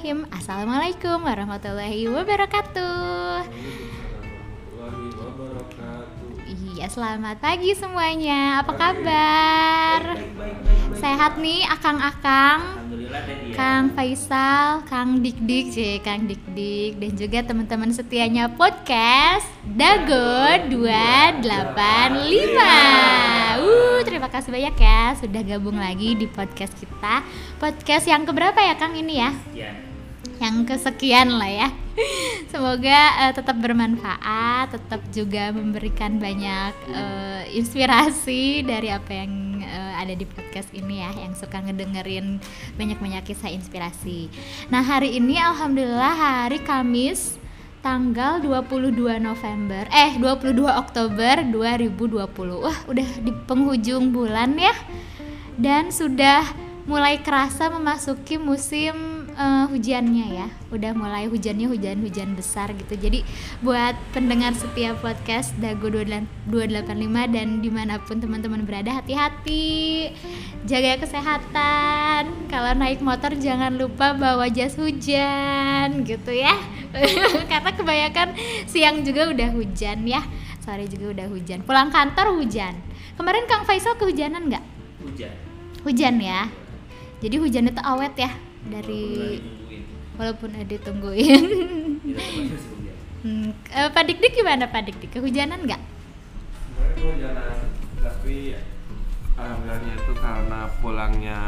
Bismillahirrahmanirrahim Assalamualaikum warahmatullahi wabarakatuh Iya selamat pagi semuanya Apa kabar? Sehat nih akang-akang Kang Faisal, Kang Dik Dik, cie, Kang Dik Dik dan juga teman-teman setianya podcast Dago 285. Uh, terima kasih banyak ya sudah gabung lagi di podcast kita. Podcast yang keberapa ya Kang ini ya? Yang kesekian lah ya. Semoga uh, tetap bermanfaat, tetap juga memberikan banyak uh, inspirasi dari apa yang uh, ada di podcast ini ya, yang suka ngedengerin banyak-banyak kisah inspirasi. Nah, hari ini alhamdulillah hari Kamis tanggal 22 November eh 22 Oktober 2020. Wah, udah di penghujung bulan ya. Dan sudah mulai kerasa memasuki musim uh, hujannya ya. Udah mulai hujannya hujan-hujan besar gitu. Jadi buat pendengar setiap podcast Dago 285 dan di mana pun teman-teman berada hati-hati. Jaga kesehatan. Kalau naik motor jangan lupa bawa jas hujan gitu ya. Karena kebanyakan siang juga udah hujan ya. Sore juga udah hujan. Pulang kantor hujan. Kemarin Kang Faisal kehujanan nggak? Hujan. Hujan ya. Jadi hujan itu awet ya dari walaupun ada ditungguin hmm, uh, Pak Dik Dik gimana Pak Dik Dik kehujanan nggak? Kehujanan tapi alhamdulillahnya itu karena pulangnya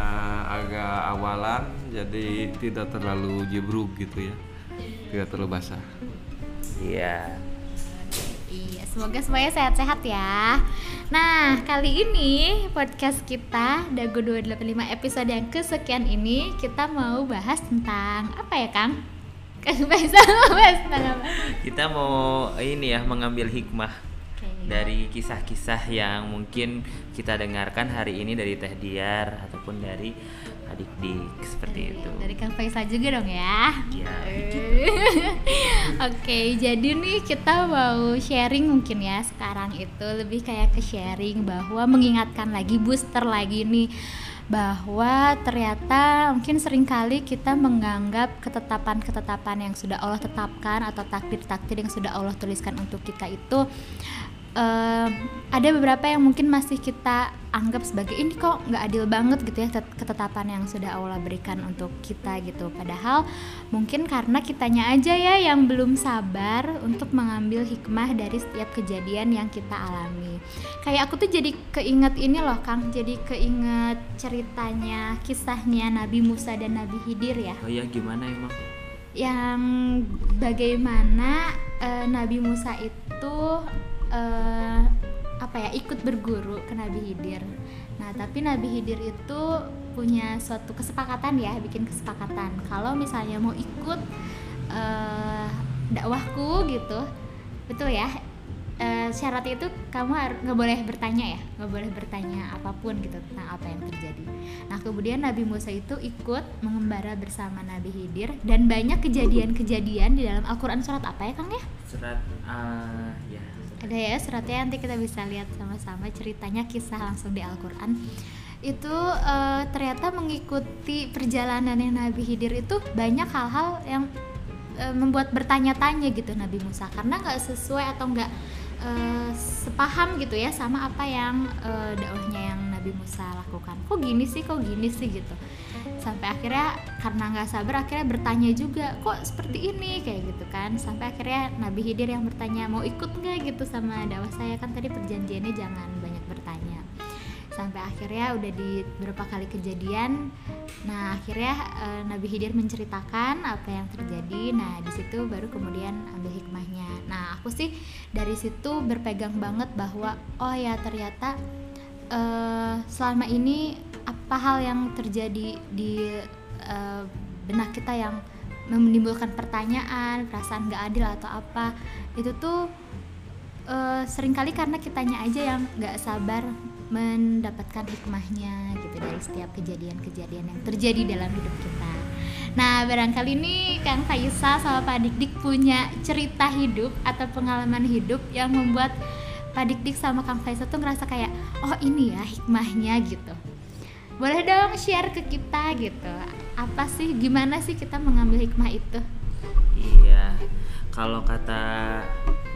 agak awalan jadi tidak terlalu jebruk gitu ya. Tidak terlalu basah. Iya Iya, semoga semuanya sehat-sehat ya. Nah, kali ini podcast kita Dago 285 episode yang kesekian ini kita mau bahas tentang apa ya, Kang? Kang bahas tentang apa? Kita mau ini ya mengambil hikmah okay. dari kisah-kisah yang mungkin kita dengarkan hari ini dari Teh Diar ataupun dari adik-dik seperti dari, itu. Dari Kang Faisal juga dong ya. Iya. Oke, jadi nih kita mau sharing mungkin ya sekarang itu lebih kayak ke sharing bahwa mengingatkan lagi booster lagi nih bahwa ternyata mungkin sering kali kita menganggap ketetapan-ketetapan yang sudah Allah tetapkan atau takdir-takdir yang sudah Allah tuliskan untuk kita itu uh, ada beberapa yang mungkin masih kita anggap sebagai ini kok nggak adil banget gitu ya ketetapan yang sudah Allah berikan untuk kita gitu. Padahal mungkin karena kitanya aja ya yang belum sabar untuk mengambil hikmah dari setiap kejadian yang kita alami. Kayak aku tuh jadi keinget ini loh Kang. Jadi keinget ceritanya kisahnya Nabi Musa dan Nabi Hidir ya. Oh iya gimana emang? Yang bagaimana uh, Nabi Musa itu uh, apa ya ikut berguru ke Nabi Hidir. Nah tapi Nabi Hidir itu punya suatu kesepakatan ya bikin kesepakatan. Kalau misalnya mau ikut uh, dakwahku gitu betul ya uh, syaratnya itu kamu nggak boleh bertanya ya nggak boleh bertanya apa pun gitu tentang apa yang terjadi. Nah kemudian Nabi Musa itu ikut mengembara bersama Nabi Hidir dan banyak kejadian-kejadian di dalam Al-Quran. Surat apa ya Kang ya? Surat uh, ya ada ya suratnya nanti kita bisa lihat sama-sama ceritanya kisah langsung di Al-Quran. Itu uh, ternyata mengikuti perjalanannya Nabi Hidir itu banyak hal-hal yang uh, membuat bertanya-tanya gitu Nabi Musa. Karena nggak sesuai atau nggak uh, sepaham gitu ya sama apa yang uh, dakwahnya yang Nabi Musa lakukan. Kok gini sih kok gini sih gitu sampai akhirnya karena nggak sabar akhirnya bertanya juga kok seperti ini? Kayak gitu kan. Sampai akhirnya Nabi Hidir yang bertanya mau ikut nggak? Gitu sama dakwah saya. Kan tadi perjanjiannya jangan banyak bertanya. Sampai akhirnya udah di beberapa kali kejadian nah akhirnya e, Nabi Hidir menceritakan apa yang terjadi. Nah di situ baru kemudian ambil hikmahnya. Nah aku sih dari situ berpegang banget bahwa oh ya ternyata e, selama ini apa hal yang terjadi di uh, benak kita yang menimbulkan pertanyaan, perasaan gak adil atau apa itu tuh uh, sering kali karena kitanya aja yang gak sabar mendapatkan hikmahnya gitu dari setiap kejadian-kejadian yang terjadi dalam hidup kita. Nah, barangkali ini Kang Faisal sama Pak Dik Dik punya cerita hidup atau pengalaman hidup yang membuat Pak Dik Dik sama Kang Faisal tuh ngerasa kayak, oh ini ya hikmahnya gitu boleh dong share ke kita gitu. Apa sih gimana sih kita mengambil hikmah itu? Iya kalau kata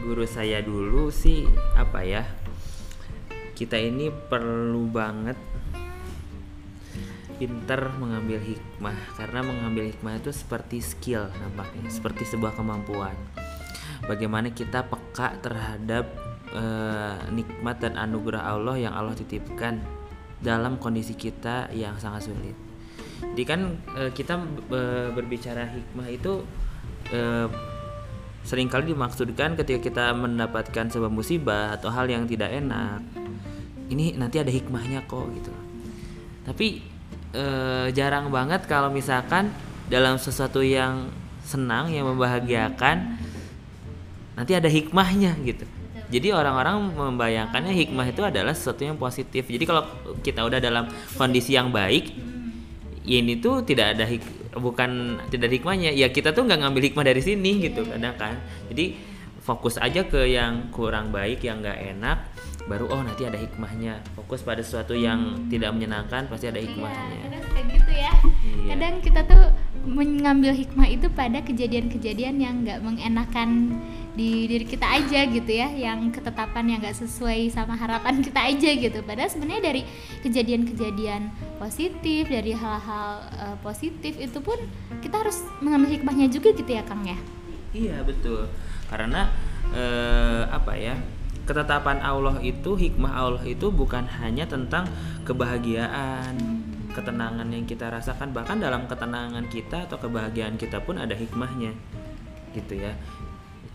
guru saya dulu sih apa ya kita ini perlu banget pinter mengambil hikmah. Karena mengambil hikmah itu seperti skill nampaknya seperti sebuah kemampuan. Bagaimana kita peka terhadap uh, nikmat dan anugerah Allah yang Allah titipkan dalam kondisi kita yang sangat sulit. Jadi kan uh, kita berbicara hikmah itu uh, sering kali dimaksudkan ketika kita mendapatkan sebuah musibah atau hal yang tidak enak ini nanti ada hikmahnya kok gitu. Tapi e, jarang banget kalau misalkan dalam sesuatu yang senang yang membahagiakan nanti ada hikmahnya gitu jadi orang-orang membayangkannya hikmah itu adalah sesuatu yang positif. Jadi kalau kita udah dalam kondisi yang baik ini tuh tidak ada hik bukan tidak ada hikmahnya. Ya kita tuh nggak ngambil hikmah dari sini gitu kadang kan. Jadi fokus aja ke yang kurang baik yang nggak enak baru oh nanti ada hikmahnya. Fokus pada sesuatu yang hmm. tidak menyenangkan pasti ada iya, hikmahnya. iya, kadang kayak gitu ya. Iya. kadang kita tuh mengambil hikmah itu pada kejadian-kejadian yang nggak mengenakan di diri kita aja gitu ya yang ketetapan yang nggak sesuai sama harapan kita aja gitu. Padahal sebenarnya dari kejadian-kejadian positif dari hal-hal uh, positif itu pun kita harus mengambil hikmahnya juga gitu ya Kang ya? Iya betul. Karena uh, apa ya ketetapan Allah itu hikmah Allah itu bukan hanya tentang kebahagiaan ketenangan yang kita rasakan. Bahkan dalam ketenangan kita atau kebahagiaan kita pun ada hikmahnya gitu ya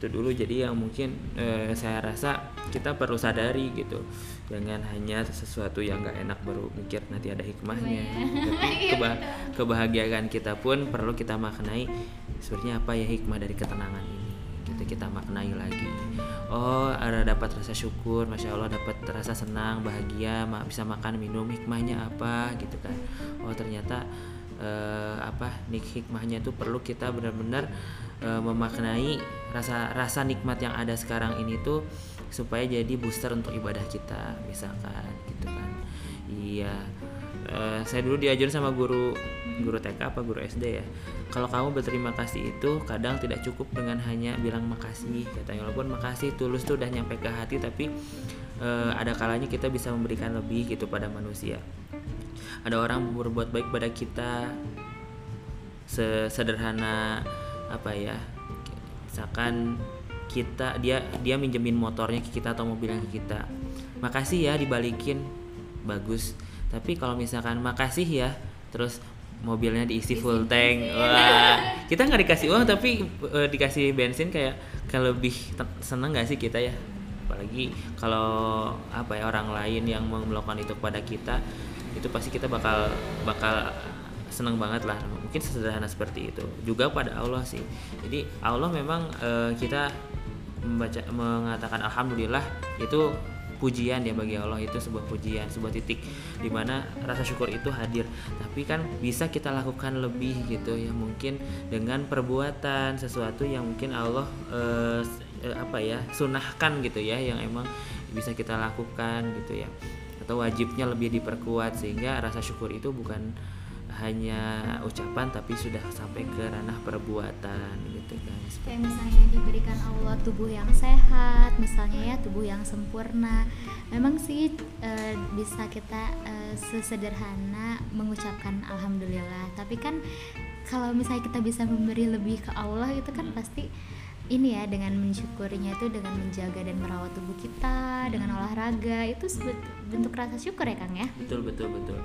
itu dulu. Jadi yang mungkin eh, saya rasa kita perlu sadari gitu. Jangan hanya sesuatu yang nggak enak baru mikir nanti ada hikmahnya. Tapi iya, keba kebahagiaan kita pun perlu kita maknai sebenarnya apa ya hikmah dari ketenangan ini. Gitu kita maknai lagi. Oh ada dapat rasa syukur masya allah dapat rasa senang bahagia bisa makan minum hikmahnya apa gitu kan. Oh ternyata eh, apa nik hikmahnya itu perlu kita benar-benar eh, memaknai rasa rasa nikmat yang ada sekarang ini tuh supaya jadi booster untuk ibadah kita misalkan gitu kan. Iya. Eh, saya dulu diajar sama guru guru TK apa guru SD ya. Kalau kamu berterima kasih itu kadang tidak cukup dengan hanya bilang makasih katanya. Walaupun makasih tulus tuh udah nyampe ke hati tapi e, ada kalanya kita bisa memberikan lebih gitu pada manusia ada orang berbuat baik pada kita sederhana apa ya misalkan kita dia dia minjemin motornya ke kita atau mobilnya ke kita. Makasih ya dibalikin. Bagus. Tapi kalau misalkan makasih ya terus mobilnya diisi full tank wah. Kita nggak dikasih uang tapi uh, dikasih bensin kayak kayak lebih seneng nggak sih kita ya? Apalagi kalau apa ya orang lain yang melakukan itu kepada kita itu pasti kita bakal bakal seneng banget lah. Mungkin sederhana seperti itu. Juga pada Allah sih. Jadi Allah memang uh, kita membaca mengatakan alhamdulillah itu pujian ya bagi Allah. Itu sebuah pujian sebuah titik di mana rasa syukur itu hadir. Tapi kan bisa kita lakukan lebih gitu ya. Mungkin dengan perbuatan sesuatu yang mungkin Allah eh, eh, apa ya sunahkan gitu ya. Yang emang bisa kita lakukan gitu ya atau wajibnya lebih diperkuat sehingga rasa syukur itu bukan hanya ucapan tapi sudah sampai ke ranah perbuatan gitu kan. Kayak misalnya diberikan Allah tubuh yang sehat misalnya ya tubuh yang sempurna. Memang sih e, bisa kita e, sesederhana mengucapkan alhamdulillah. Tapi kan kalau misalnya kita bisa memberi lebih ke Allah itu kan pasti ini ya dengan mensyukurinya itu dengan menjaga dan merawat tubuh kita dengan olahraga itu bentuk rasa syukur ya Kang ya? Betul betul betul.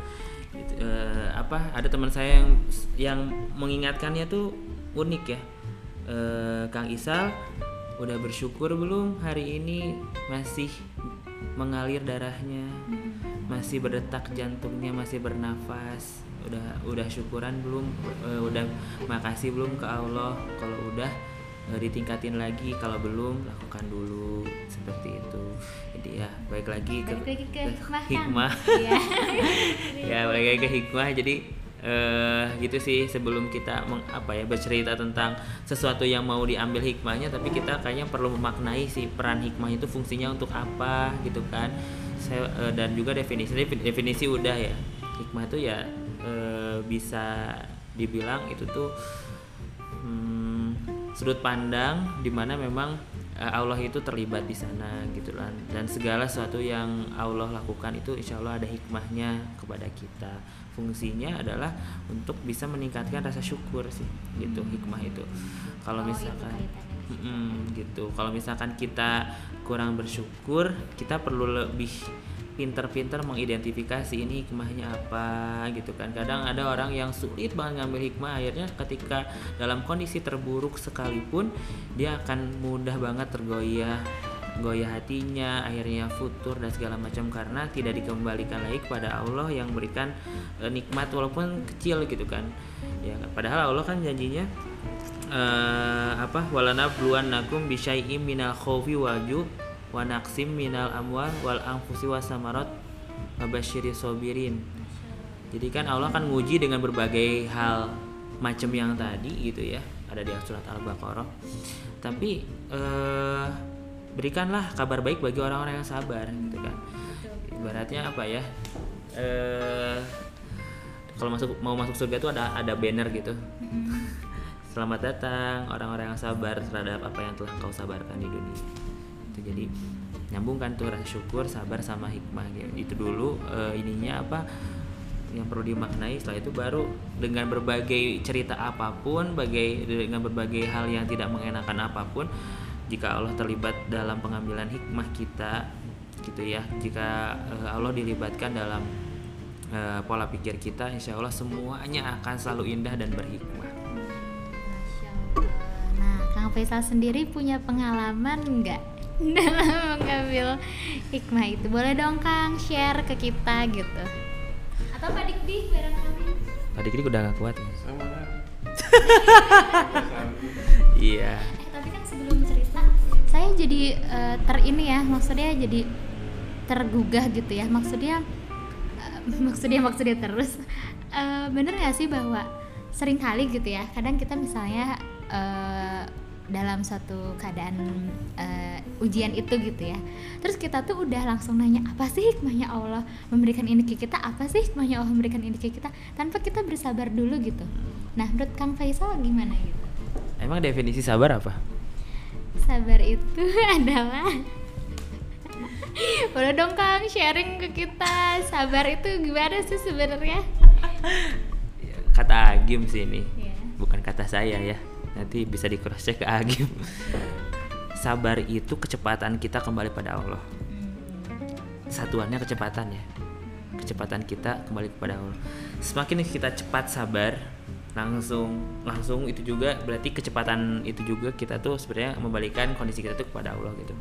Itu, uh, apa ada teman saya yang yang mengingatkannya tuh unik ya. Uh, Kang Isal udah bersyukur belum hari ini masih mengalir darahnya? Masih berdetak jantungnya masih bernafas? Udah udah syukuran belum? Uh, udah makasih belum ke Allah? Kalau udah ditingkatin lagi kalau belum lakukan dulu. Seperti itu. Jadi ya baik lagi ke, lagi ke, ke hikmah iya. ya baik lagi ke hikmah. Jadi uh, gitu sih sebelum kita meng, apa ya bercerita tentang sesuatu yang mau diambil hikmahnya tapi kita kayaknya perlu memaknai si peran hikmah itu fungsinya untuk apa gitu kan. Saya uh, dan juga definisi definisi udah ya. Hikmah itu ya eh, bisa dibilang itu tuh hmm, sudut pandang di mana memang eh, Allah itu terlibat di sana gitu kan dan segala sesuatu yang Allah lakukan itu insya Allah ada hikmahnya kepada kita fungsinya adalah untuk bisa meningkatkan rasa syukur sih gitu hikmah itu kalau Oh, itu misalkan kaitannya. Mm-mm, gitu. Kalau misalkan kita kurang bersyukur, kita perlu lebih pinter-pinter mengidentifikasi ini hikmahnya apa gitu kan. Kadang ada orang yang sulit banget ngambil hikmah akhirnya ketika dalam kondisi terburuk sekalipun dia akan mudah banget tergoyah goyah hatinya akhirnya futur dan segala macam karena tidak dikembalikan lagi kepada Allah yang berikan eh, nikmat walaupun kecil gitu kan ya padahal Allah kan janjinya eh apa walana nakum bisyai'im minal khaufi waju wa naqsim minal amwal wal anfusi was samarat wabasyiri sobirin. Jadi kan Allah kan nguji dengan berbagai hal macam yang tadi gitu ya. Ada di surat al-baqarah. Tapi eh berikanlah kabar baik bagi orang-orang yang sabar gitu kan. Ibaratnya apa ya? Eh kalau masuk mau masuk surga itu ada ada banner gitu. Selamat datang orang-orang yang sabar terhadap apa yang telah kau sabarkan di dunia. Itu jadi nyambungkan tuh rasa syukur, sabar sama hikmah gitu. Itu dulu eh, ininya apa yang perlu dimaknai setelah itu baru dengan berbagai cerita apa pun, bagai dengan berbagai hal yang tidak mengenakan apa pun, jika Allah terlibat dalam pengambilan hikmah kita gitu ya, jika eh, Allah dilibatkan dalam eh, pola pikir kita, insya Allah semuanya akan selalu indah dan berhikmah. Nah, Kang Faisal sendiri punya pengalaman nggak dalam mengambil hikmah itu? Boleh dong Kang share ke kita gitu. Atau Pak Dikdi barangkali? Tadi Dik udah gak kuat ya? sama Iya. Eh, tapi kan sebelum cerita, saya jadi eh, ter ini ya, maksudnya jadi tergugah gitu ya. Maksudnya eh, maksudnya maksudnya terus eh, bener nggak sih bahwa sering kali gitu ya, kadang kita misalnya eh, dalam suatu keadaan eh, ujian itu gitu ya. Terus kita tuh udah langsung nanya apa sih hikmahnya Allah memberikan ini ke kita? Apa sih hikmahnya Allah memberikan ini ke kita? Tanpa kita bersabar dulu gitu. Nah, menurut Kang Faisal gimana gitu? Emang definisi sabar apa? Sabar itu adalah Boleh dong Kang sharing ke kita Sabar itu gimana sih sebenarnya? Kata Agim sih ini, Iya. bukan kata saya ya. Nanti bisa di cross check ke Agim. Sabar itu kecepatan kita kembali pada Allah. Satuannya kecepatan ya. Kecepatan kita kembali kepada Allah. Semakin kita cepat sabar, langsung langsung itu juga berarti kecepatan itu juga kita tuh sebenarnya membalikan kondisi kita tuh kepada Allah gitu.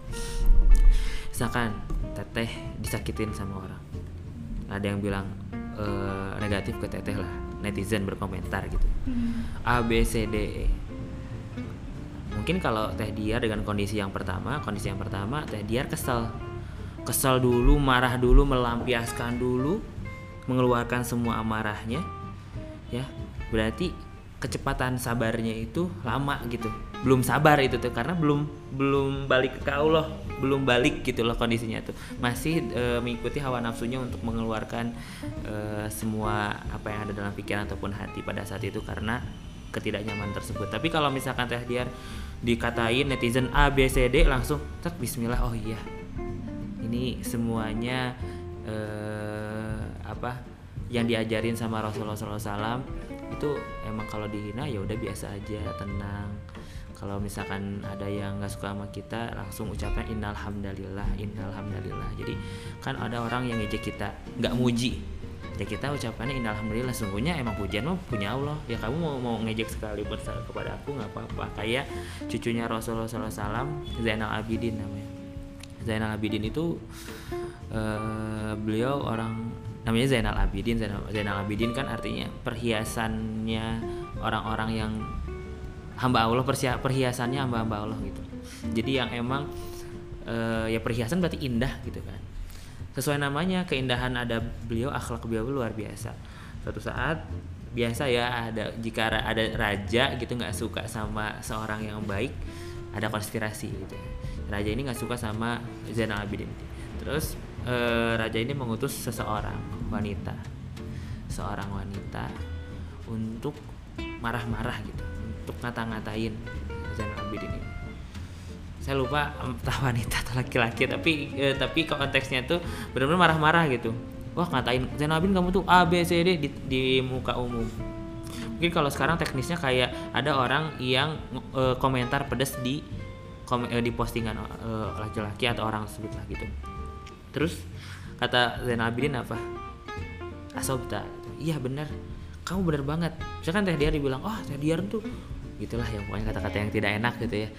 Misalkan teteh disakitin sama orang, ada yang bilang eh, negatif ke teteh lah, netizen berkomentar gitu. A B C D E. Mungkin kalau Teh Diar dengan kondisi yang pertama, kondisi yang pertama Teh Diar kesel. Kesel dulu, marah dulu, melampiaskan dulu, mengeluarkan semua amarahnya. Ya, berarti kecepatan sabarnya itu lama gitu. Belum sabar itu tuh karena belum belum balik ke Allah, belum balik gitu loh kondisinya tuh. Masih eh, mengikuti hawa nafsunya untuk mengeluarkan eh, semua apa yang ada dalam pikiran ataupun hati pada saat itu karena ketidaknyaman tersebut. Tapi kalau misalkan Teh Diar dikatain netizen A B C D langsung tak bismillah oh iya. Ini semuanya eh, apa yang diajarin sama Rasulullah SAW itu emang kalau dihina ya udah biasa aja tenang kalau misalkan ada yang nggak suka sama kita langsung ucapnya innalhamdalillah innalhamdalillah jadi kan ada orang yang ngejek kita nggak muji ya kita ucapkannya innalhamdulillah sungguhnya emang pujian mah punya Allah. Ya kamu mau mau ngejek sekalipun sa- kepada aku nggak apa-apa. Kayak cucunya Rasulullah SAW Zainal Abidin namanya. Zainal Abidin itu eh, beliau orang namanya Zainal Abidin. Zainal, Zainal Abidin kan artinya perhiasannya orang-orang yang hamba Allah perhiasannya hamba-hamba Allah gitu. Jadi yang emang eh, ya perhiasan berarti indah gitu kan sesuai namanya keindahan ada beliau akhlak beliau luar biasa. Suatu saat biasa ya ada jika ada raja gitu nggak suka sama seorang yang baik ada konspirasi gitu raja ini nggak suka sama Zainal Abidin. Terus eh, raja ini mengutus seseorang wanita. Seorang wanita untuk marah-marah gitu untuk ngata-ngatain Zainal Abidin ini saya lupa entah wanita atau laki-laki tapi eh, tapi konteksnya tuh benar-benar marah-marah gitu. Wah ngatain Zainal Abidin kamu tuh A B C D di, di muka umum. Mungkin kalau sekarang teknisnya kayak ada orang yang eh, komentar pedas di kom- eh, di postingan eh, laki-laki atau orang tersebut lah gitu. Terus kata Zainal Abidin apa? Asobta. Iya benar kamu benar banget. Misalkan Teh Diar dibilang oh Teh Diar tuh gitulah yang pokoknya kata-kata yang tidak enak gitu ya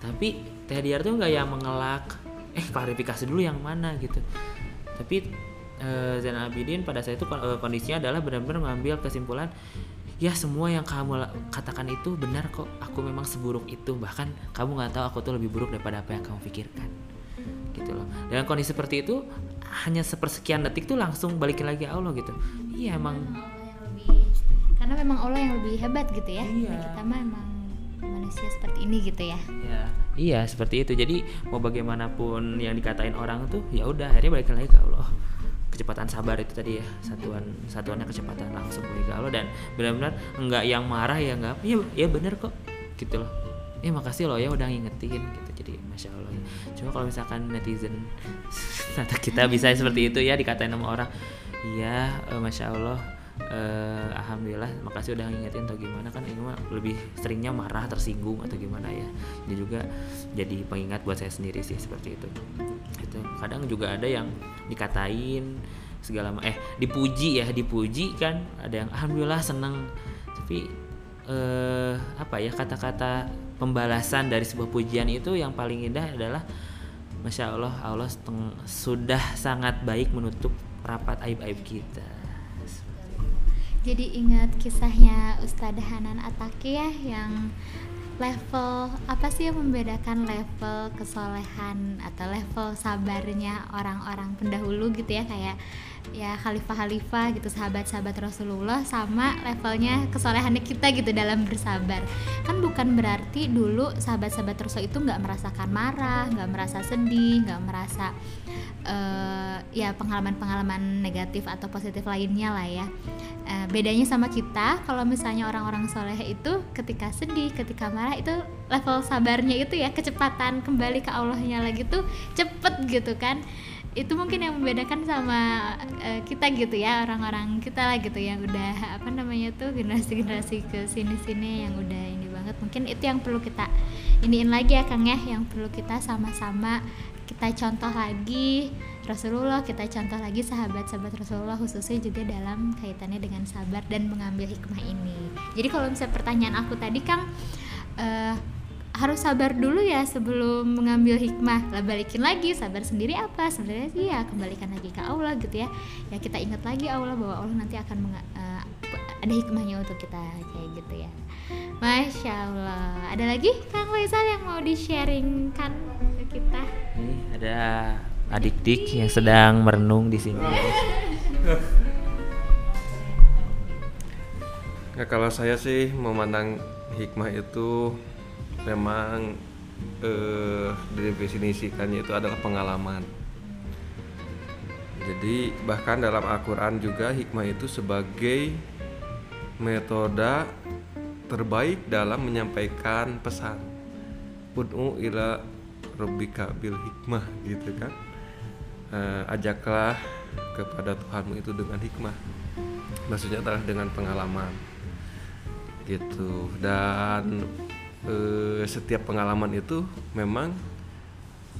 tapi Teh Diar tuh nggak yang mengelak. Eh klarifikasi dulu yang mana gitu. Tapi eh, Zainal Abidin pada saat itu eh, kondisinya adalah benar-benar mengambil kesimpulan ya semua yang kamu katakan itu benar kok. Aku memang seburuk itu. Bahkan kamu nggak tahu aku tuh lebih buruk daripada apa yang kamu pikirkan. Gitu loh. Dengan kondisi seperti itu hanya sepersekian detik tuh langsung balikin lagi Allah gitu. Iya emang karena memang Allah yang lebih hebat gitu ya. Iya. Nah, kita mah emang manusia seperti ini gitu ya. Ya iya seperti itu. Jadi mau bagaimanapun yang dikatain orang tuh ya udah akhirnya balikin lagi ke Allah. Kecepatan sabar itu tadi ya satuan satuannya kecepatan langsung balik ke Allah. Dan benar-benar nggak yang marah ya nggak ya ya bener kok gitu loh. Ya makasih loh ya udah ngingetin gitu. Jadi masya Allah ya. cuma kalau misalkan netizen atau kita bisa seperti itu ya dikatain sama orang. Iya eh, masya Allah eh, alhamdulillah makasih udah ngingetin atau gimana. Kan ini mah lebih seringnya marah tersinggung atau gimana ya. Ini juga jadi pengingat buat saya sendiri sih seperti itu. Itu kadang juga ada yang dikatain segala eh dipuji ya dipuji kan. Ada yang alhamdulillah seneng. Tapi eh apa ya kata-kata pembalasan dari sebuah pujian itu yang paling indah adalah masya Allah Allah sudah sangat baik menutup rapat aib-aib kita jadi ingat kisahnya Ustadzah Hanan Ataki ya yang level apa sih yang membedakan level kesolehan atau level sabarnya orang-orang pendahulu gitu ya kayak ya khalifah-khalifah gitu sahabat-sahabat Rasulullah sama levelnya kesolehannya kita gitu dalam bersabar. Kan bukan berarti dulu sahabat-sahabat Rasul itu nggak merasakan marah nggak merasa sedih nggak merasa eh, ya pengalaman-pengalaman negatif atau positif lainnya lah ya. Eh, bedanya sama kita kalau misalnya orang-orang soleh itu ketika sedih ketika marah itu level sabarnya itu ya kecepatan kembali ke Allahnya lagi tuh cepet gitu kan itu mungkin yang membedakan sama eh, kita gitu ya orang-orang kita lah gitu yang udah apa namanya tuh generasi-generasi ke sini-sini yang udah ini banget. Mungkin itu yang perlu kita iniin lagi ya Kang ya yang perlu kita sama-sama kita contoh lagi Rasulullah kita contoh lagi sahabat-sahabat Rasulullah khususnya juga dalam kaitannya dengan sabar dan mengambil hikmah ini. Jadi kalau misalnya pertanyaan aku tadi Kang eh, harus sabar dulu ya sebelum mengambil hikmah. Lah balikin lagi sabar sendiri apa? Sebenarnya sih ya kembalikan lagi ke Allah gitu ya. Ya kita ingat lagi Allah bahwa Allah nanti akan menga- eh, ada hikmahnya untuk kita kayak gitu ya. Masya Allah. Ada lagi Kang Faisal yang mau di sharingkan ke kita? Ini ada adik dik yang sedang merenung di sini. Ya kalau saya sih memandang hikmah itu memang eh, didefinisikannya itu adalah pengalaman. Jadi bahkan dalam Al-Quran juga hikmah itu sebagai metode terbaik dalam menyampaikan pesan. Ud'u ila rabbika bil hikmah gitu kan. Eh, ajaklah kepada Tuhanmu itu dengan hikmah. Maksudnya adalah dengan pengalaman gitu dan eh, setiap pengalaman itu memang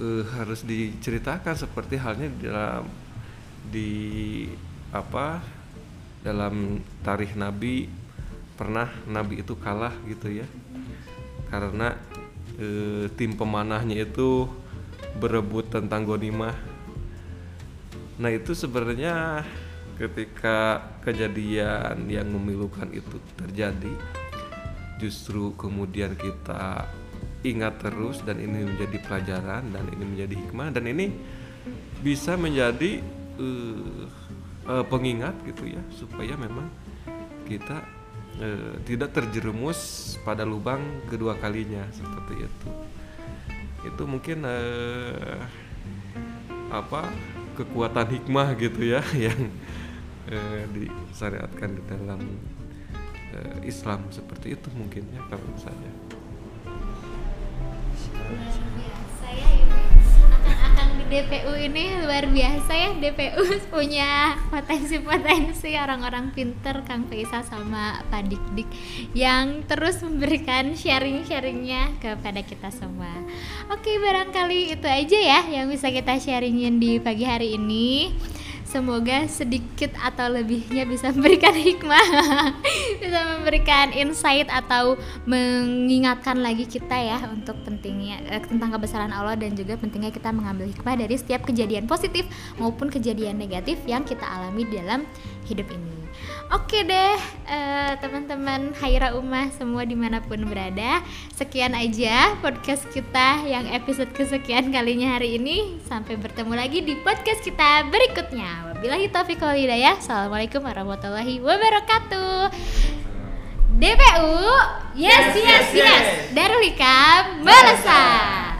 eh, harus diceritakan seperti halnya dalam di apa dalam tarikh Nabi. Pernah Nabi itu kalah gitu ya. Karena eh, tim pemanahnya itu berebut tentang gonimah nah itu sebenarnya ketika kejadian yang memilukan itu terjadi justru kemudian kita ingat terus dan ini menjadi pelajaran dan ini menjadi hikmah dan ini bisa menjadi eh, eh, pengingat gitu ya supaya memang kita eh, tidak terjerumus pada lubang kedua kalinya seperti itu. Itu mungkin eh, apa kekuatan hikmah gitu ya yang eh, disyariatkan di dalam eh, Islam seperti itu mungkin ya kalau saya saya akan-akan di DPU ini luar biasa ya DPU punya potensi-potensi orang-orang pinter Kang Faisal sama Pak Dik Dik yang terus memberikan sharing-sharingnya kepada kita semua. Oke barangkali itu aja ya yang bisa kita sharingin di pagi hari ini. Semoga sedikit atau lebihnya bisa memberikan hikmah, bisa memberikan insight atau mengingatkan lagi kita ya untuk pentingnya eh, tentang kebesaran Allah dan juga pentingnya kita mengambil hikmah dari setiap kejadian positif maupun kejadian negatif yang kita alami dalam hidup ini. Oke deh eh, teman-teman Haira Umah semua di mana pun berada Sekian aja podcast kita yang episode kesekian kalinya hari ini. Sampai bertemu lagi di podcast kita berikutnya. Wabillahi taufiq wal hidayah. Assalamualaikum warahmatullahi wabarakatuh DPU Yes yes yes, yes. Darul Hikam Balasan